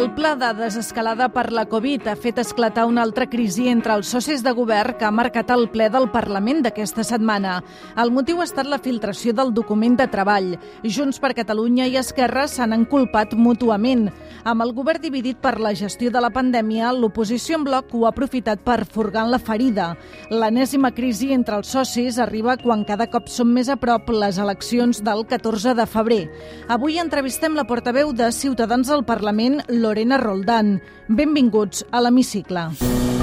El pla de desescalada per la Covid ha fet esclatar una altra crisi entre els socis de govern que ha marcat el ple del Parlament d'aquesta setmana. El motiu ha estat la filtració del document de treball. Junts per Catalunya i Esquerra s'han enculpat mútuament. Amb el govern dividit per la gestió de la pandèmia, l'oposició en bloc ho ha aprofitat per furgar la ferida. L'enèsima crisi entre els socis arriba quan cada cop són més a prop les eleccions del 14 de febrer. Avui entrevistem la portaveu de Ciutadans al Parlament, Lorena Roldán. Benvinguts a l'Hemicicle.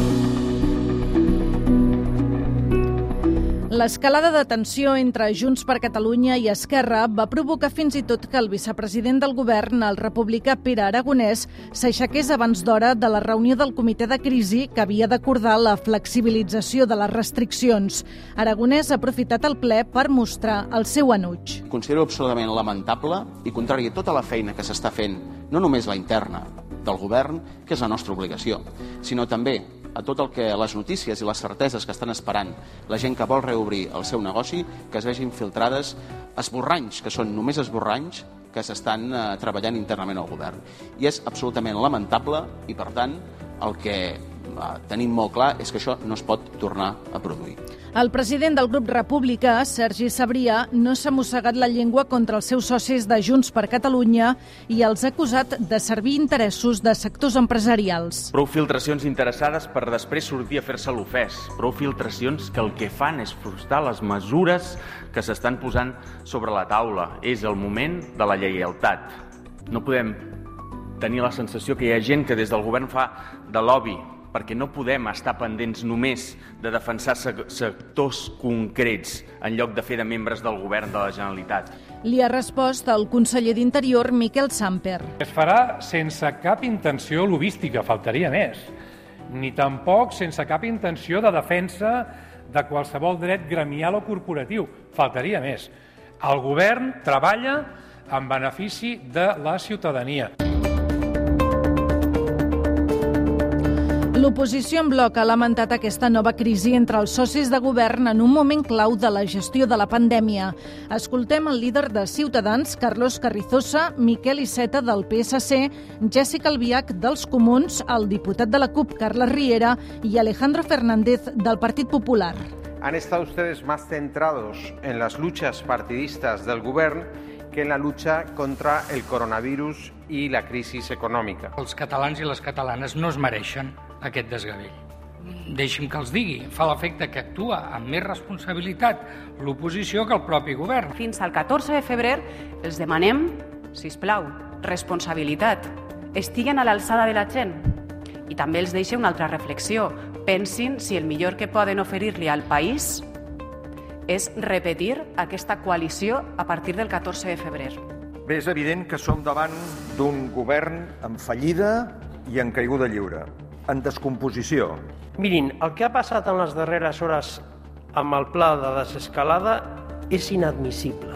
L'escalada de tensió entre Junts per Catalunya i Esquerra va provocar fins i tot que el vicepresident del govern, el republicà Pere Aragonès, s'aixequés abans d'hora de la reunió del comitè de crisi que havia d'acordar la flexibilització de les restriccions. Aragonès ha aprofitat el ple per mostrar el seu enuig. Considero absolutament lamentable i contrari a tota la feina que s'està fent, no només la interna del govern, que és la nostra obligació, sinó també a tot el que les notícies i les certeses que estan esperant la gent que vol reobrir el seu negoci, que es vegin filtrades esborranys, que són només esborranys, que s'estan eh, treballant internament al govern. I és absolutament lamentable i, per tant, el que tenim molt clar és que això no es pot tornar a produir. El president del grup republicà, Sergi Sabrià, no s'ha mossegat la llengua contra els seus socis de Junts per Catalunya i els ha acusat de servir interessos de sectors empresarials. Prou filtracions interessades per després sortir a fer-se l'ofès. Prou filtracions que el que fan és frustrar les mesures que s'estan posant sobre la taula. És el moment de la lleialtat. No podem tenir la sensació que hi ha gent que des del govern fa de lobby perquè no podem estar pendents només de defensar sectors concrets en lloc de fer de membres del govern de la Generalitat. Li ha respost el conseller d'Interior, Miquel Samper. Es farà sense cap intenció lobística, faltaria més, ni tampoc sense cap intenció de defensa de qualsevol dret gremial o corporatiu, faltaria més. El govern treballa en benefici de la ciutadania. L'oposició en bloc ha lamentat aquesta nova crisi entre els socis de govern en un moment clau de la gestió de la pandèmia. Escoltem el líder de Ciutadans, Carlos Carrizosa, Miquel Iceta del PSC, Jessica Albiach dels Comuns, el diputat de la CUP, Carles Riera, i Alejandro Fernández del Partit Popular. Han estado ustedes más centrados en las luchas partidistas del govern que en la lucha contra el coronavirus i la crisi econòmica. Els catalans i les catalanes no es mereixen aquest desgavell. Deixi'm que els digui, fa l'efecte que actua amb més responsabilitat l'oposició que el propi govern. Fins al 14 de febrer els demanem, si plau, responsabilitat. Estiguen a l'alçada de la gent. I també els deixa una altra reflexió. Pensin si el millor que poden oferir-li al país és repetir aquesta coalició a partir del 14 de febrer. Bé, és evident que som davant d'un govern en fallida i en caiguda lliure en descomposició. Mirin, el que ha passat en les darreres hores amb el pla de desescalada és inadmissible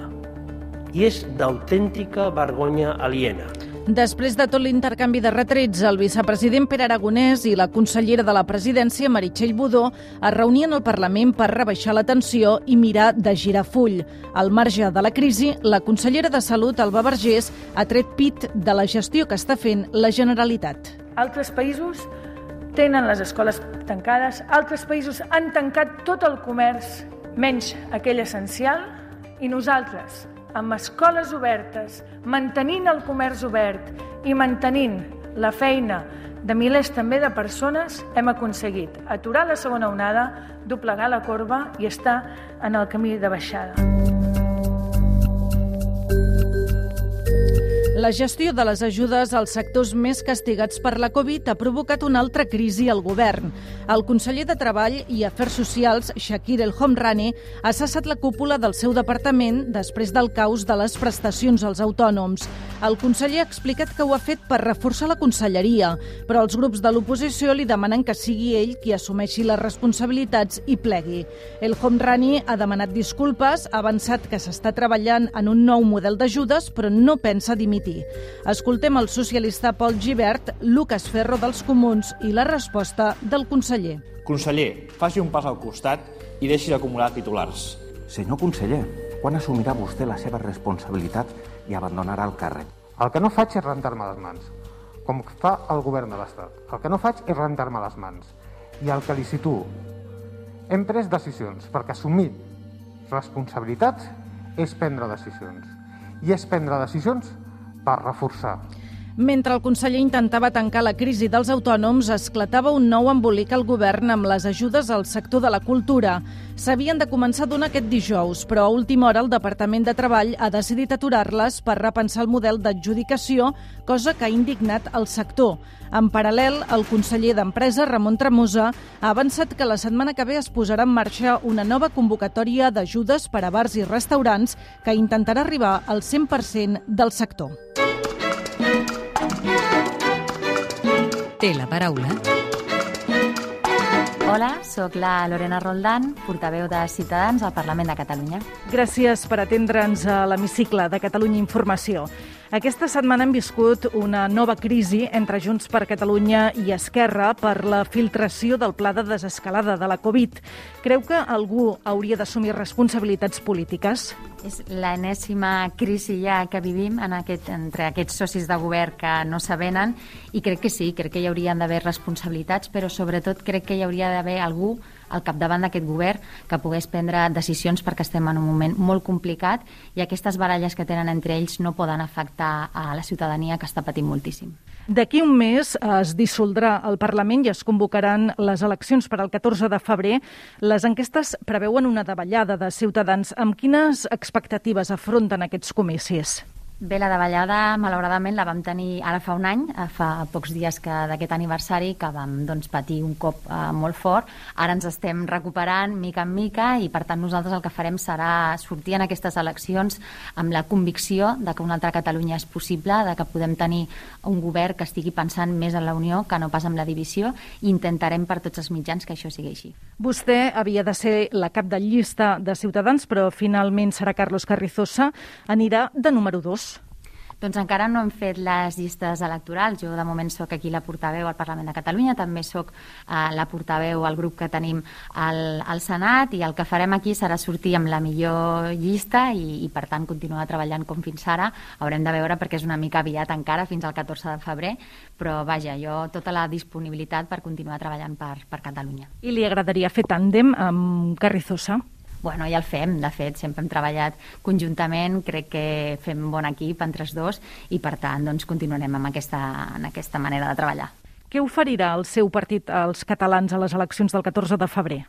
i és d'autèntica vergonya aliena. Després de tot l'intercanvi de retrets, el vicepresident Pere Aragonès i la consellera de la presidència, Meritxell Budó, es reunien al Parlament per rebaixar la tensió i mirar de girar full. Al marge de la crisi, la consellera de Salut, Alba Vergés, ha tret pit de la gestió que està fent la Generalitat. Altres països tenen les escoles tancades, altres països han tancat tot el comerç, menys aquell essencial, i nosaltres, amb escoles obertes, mantenint el comerç obert i mantenint la feina de milers també de persones, hem aconseguit aturar la segona onada, doblegar la corba i estar en el camí de baixada. La gestió de les ajudes als sectors més castigats per la Covid ha provocat una altra crisi al govern. El conseller de Treball i Afers Socials, Shakir El Homrani, ha cessat la cúpula del seu departament després del caos de les prestacions als autònoms. El conseller ha explicat que ho ha fet per reforçar la conselleria, però els grups de l'oposició li demanen que sigui ell qui assumeixi les responsabilitats i plegui. El Homrani ha demanat disculpes, ha avançat que s'està treballant en un nou model d'ajudes, però no pensa dimitir. Matí. Escoltem el socialista Pol Givert, Lucas Ferro dels Comuns i la resposta del conseller. Conseller, faci un pas al costat i deixi d'acumular titulars. Senyor conseller, quan assumirà vostè la seva responsabilitat i abandonarà el càrrec? El que no faig és rentar-me les mans, com fa el govern de l'Estat. El que no faig és rentar-me les mans. I el que li situo, hem pres decisions, perquè assumir responsabilitats és prendre decisions. I és prendre decisions per reforçar. Mentre el conseller intentava tancar la crisi dels autònoms, esclatava un nou embolic al govern amb les ajudes al sector de la cultura. S'havien de començar a donar aquest dijous, però a última hora el Departament de Treball ha decidit aturar-les per repensar el model d'adjudicació, cosa que ha indignat el sector. En paral·lel, el conseller d'Empresa, Ramon Tremosa, ha avançat que la setmana que ve es posarà en marxa una nova convocatòria d'ajudes per a bars i restaurants que intentarà arribar al 100% del sector. Té la paraula. Hola, sóc la Lorena Roldán, portaveu de Ciutadans al Parlament de Catalunya. Gràcies per atendre'ns a l'hemicicle de Catalunya Informació. Aquesta setmana hem viscut una nova crisi entre Junts per Catalunya i Esquerra per la filtració del pla de desescalada de la Covid. Creu que algú hauria d'assumir responsabilitats polítiques? És l'enèsima crisi ja que vivim en aquest, entre aquests socis de govern que no s'avenen i crec que sí, crec que hi haurien d'haver responsabilitats, però sobretot crec que hi hauria d'haver algú al capdavant d'aquest govern que pogués prendre decisions perquè estem en un moment molt complicat i aquestes baralles que tenen entre ells no poden afectar a la ciutadania que està patint moltíssim. D'aquí un mes es dissoldrà el Parlament i es convocaran les eleccions per al 14 de febrer. Les enquestes preveuen una davallada de ciutadans. Amb quines expectatives afronten aquests comicis? Bé, la davallada, malauradament, la vam tenir ara fa un any, eh, fa pocs dies que d'aquest aniversari, que vam doncs, patir un cop eh, molt fort. Ara ens estem recuperant mica en mica i, per tant, nosaltres el que farem serà sortir en aquestes eleccions amb la convicció de que una altra Catalunya és possible, de que podem tenir un govern que estigui pensant més en la unió que no pas en la divisió i intentarem per tots els mitjans que això sigui així. Vostè havia de ser la cap de llista de Ciutadans, però finalment serà Carlos Carrizosa. Anirà de número 2. Doncs encara no hem fet les llistes electorals. Jo de moment sóc aquí la portaveu al Parlament de Catalunya, també sóc eh, la portaveu al grup que tenim al, al Senat i el que farem aquí serà sortir amb la millor llista i, i per tant continuar treballant com fins ara. Haurem de veure perquè és una mica aviat encara, fins al 14 de febrer, però vaja, jo tota la disponibilitat per continuar treballant per, per Catalunya. I li agradaria fer tàndem amb Carrizosa? Bueno, ja el fem, de fet, sempre hem treballat conjuntament, crec que fem bon equip entre els dos i, per tant, doncs, continuarem amb aquesta, en aquesta manera de treballar. Què oferirà el seu partit als catalans a les eleccions del 14 de febrer?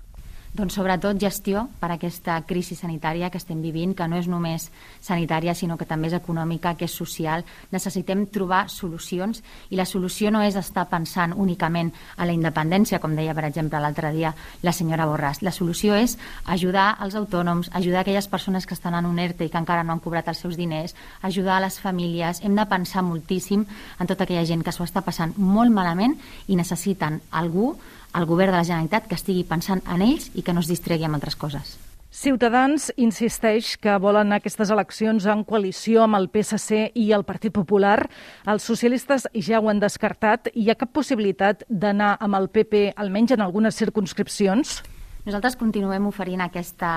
Doncs sobretot gestió per a aquesta crisi sanitària que estem vivint, que no és només sanitària, sinó que també és econòmica, que és social. Necessitem trobar solucions i la solució no és estar pensant únicament a la independència, com deia, per exemple, l'altre dia la senyora Borràs. La solució és ajudar els autònoms, ajudar aquelles persones que estan en un ERTE i que encara no han cobrat els seus diners, ajudar a les famílies. Hem de pensar moltíssim en tota aquella gent que s'ho està passant molt malament i necessiten algú el govern de la Generalitat que estigui pensant en ells i que no es distregui amb altres coses. Ciutadans insisteix que volen aquestes eleccions en coalició amb el PSC i el Partit Popular. Els socialistes ja ho han descartat. Hi ha cap possibilitat d'anar amb el PP, almenys en algunes circunscripcions? Nosaltres continuem oferint aquesta,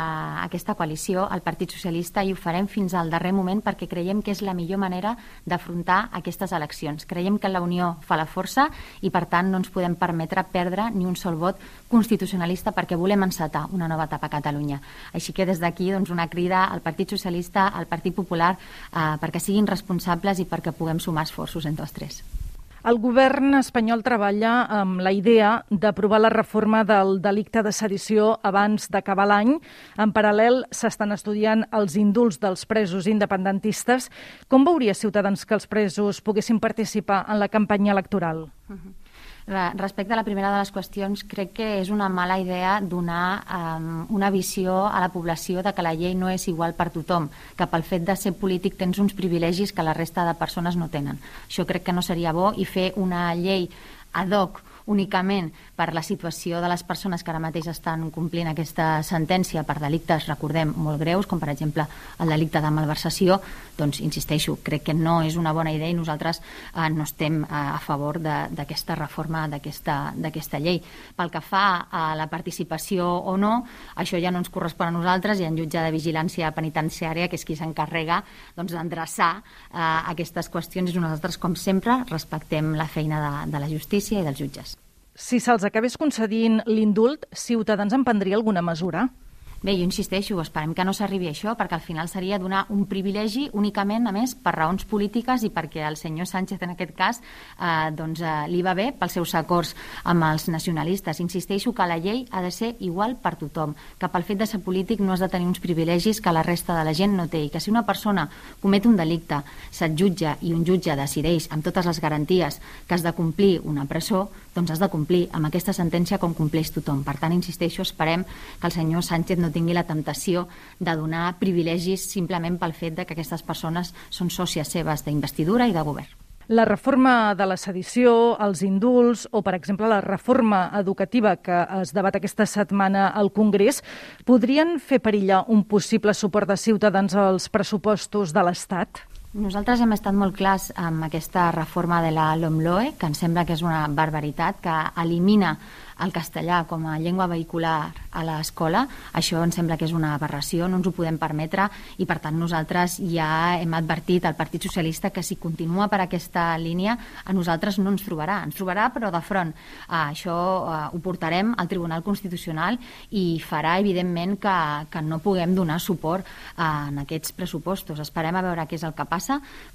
aquesta coalició al Partit Socialista i ho farem fins al darrer moment perquè creiem que és la millor manera d'afrontar aquestes eleccions. Creiem que la unió fa la força i, per tant, no ens podem permetre perdre ni un sol vot constitucionalista perquè volem encetar una nova etapa a Catalunya. Així que des d'aquí doncs, una crida al Partit Socialista, al Partit Popular, eh, perquè siguin responsables i perquè puguem sumar esforços entre els tres. El govern espanyol treballa amb la idea d'aprovar la reforma del delicte de sedició abans d'acabar l'any. En paral·lel, s'estan estudiant els indults dels presos independentistes. Com veuria Ciutadans que els presos poguessin participar en la campanya electoral? Uh -huh. Respecte a la primera de les qüestions, crec que és una mala idea donar um, una visió a la població de que la llei no és igual per tothom, que pel fet de ser polític tens uns privilegis que la resta de persones no tenen. Això crec que no seria bo i fer una llei ad hoc únicament per la situació de les persones que ara mateix estan complint aquesta sentència per delictes, recordem, molt greus, com per exemple el delicte de malversació, doncs, insisteixo, crec que no és una bona idea i nosaltres eh, no estem eh, a favor d'aquesta reforma d'aquesta llei. Pel que fa a la participació o no, això ja no ens correspon a nosaltres i en jutge de vigilància penitenciària, que és qui s'encarrega doncs, d'endreçar doncs, eh, aquestes qüestions i nosaltres, com sempre, respectem la feina de, de la justícia i dels jutges. Si se'ls acabés concedint l'indult, Ciutadans en prendria alguna mesura? Bé, jo insisteixo, esperem que no s'arribi això, perquè al final seria donar un privilegi únicament, a més, per raons polítiques i perquè el senyor Sánchez, en aquest cas, eh, doncs, eh, li va bé pels seus acords amb els nacionalistes. Insisteixo que la llei ha de ser igual per tothom, que pel fet de ser polític no has de tenir uns privilegis que la resta de la gent no té, i que si una persona comet un delicte, se't jutja i un jutge decideix amb totes les garanties que has de complir una presó, doncs has de complir amb aquesta sentència com compleix tothom. Per tant, insisteixo, esperem que el senyor Sánchez no tingui la temptació de donar privilegis simplement pel fet de que aquestes persones són sòcies seves d'investidura i de govern. La reforma de la sedició, els indults o, per exemple, la reforma educativa que es debat aquesta setmana al Congrés podrien fer perillar un possible suport de Ciutadans als pressupostos de l'Estat? Nosaltres hem estat molt clars amb aquesta reforma de la LOMLOE, que ens sembla que és una barbaritat, que elimina el castellà com a llengua vehicular a l'escola, això ens sembla que és una aberració, no ens ho podem permetre i per tant nosaltres ja hem advertit al Partit Socialista que si continua per aquesta línia a nosaltres no ens trobarà, ens trobarà però de front. Uh, això uh, ho portarem al Tribunal Constitucional i farà evidentment que, que no puguem donar suport uh, en aquests pressupostos. Esperem a veure què és el que passa,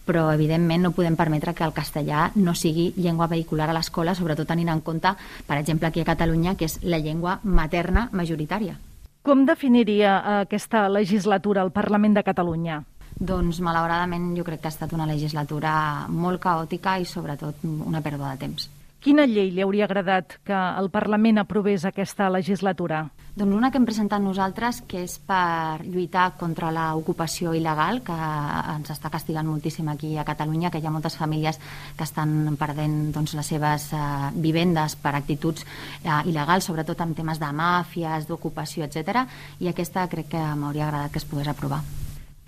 però evidentment no podem permetre que el castellà no sigui llengua vehicular a l'escola, sobretot tenint en compte, per exemple, que Catalunya, que és la llengua materna majoritària. Com definiria aquesta legislatura al Parlament de Catalunya? Doncs, malauradament, jo crec que ha estat una legislatura molt caòtica i, sobretot, una pèrdua de temps. Quina llei li hauria agradat que el Parlament aprovés aquesta legislatura? Doncs una que hem presentat nosaltres, que és per lluitar contra l'ocupació il·legal, que ens està castigant moltíssim aquí a Catalunya, que hi ha moltes famílies que estan perdent doncs, les seves eh, vivendes per actituds eh, il·legals, sobretot en temes de màfies, d'ocupació, etc. I aquesta crec que m'hauria agradat que es pogués aprovar.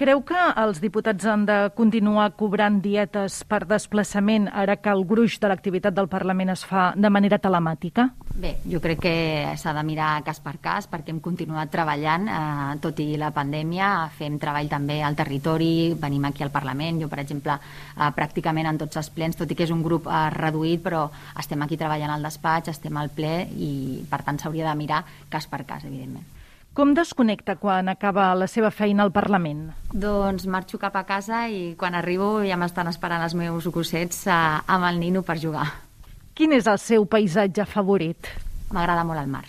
Creu que els diputats han de continuar cobrant dietes per desplaçament ara que el gruix de l'activitat del Parlament es fa de manera telemàtica? Bé, jo crec que s'ha de mirar cas per cas perquè hem continuat treballant, eh, tot i la pandèmia, fem treball també al territori, venim aquí al Parlament, jo per exemple eh, pràcticament en tots els plens, tot i que és un grup eh, reduït, però estem aquí treballant al despatx, estem al ple i per tant s'hauria de mirar cas per cas, evidentment. Com desconnecta quan acaba la seva feina al Parlament? Doncs marxo cap a casa i quan arribo ja m'estan esperant els meus gossets eh, amb el nino per jugar. Quin és el seu paisatge favorit? M'agrada molt el mar.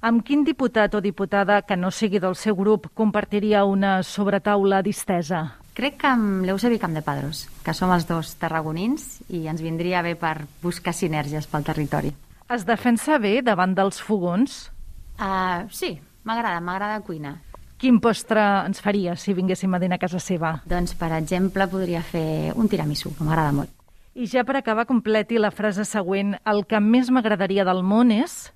Amb quin diputat o diputada que no sigui del seu grup compartiria una sobretaula distesa? Crec que amb l'Eusebi Padros, que som els dos tarragonins i ens vindria bé per buscar sinergies pel territori. Es defensa bé davant dels fogons? Uh, sí, M'agrada, m'agrada cuinar. Quin postre ens faria si vinguéssim a dinar a casa seva? Doncs, per exemple, podria fer un tiramisú, que m'agrada molt. I ja per acabar, completi la frase següent. El que més m'agradaria del món és...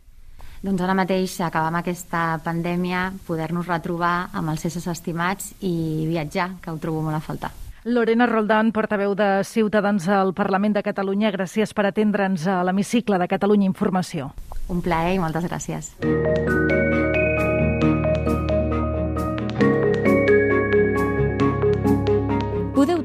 Doncs ara mateix acabar amb aquesta pandèmia, poder-nos retrobar amb els éssers estimats i viatjar, que ho trobo molt a faltar. Lorena Roldán, portaveu de Ciutadans al Parlament de Catalunya, gràcies per atendre'ns a l'hemicicle de Catalunya Informació. Un plaer i moltes gràcies.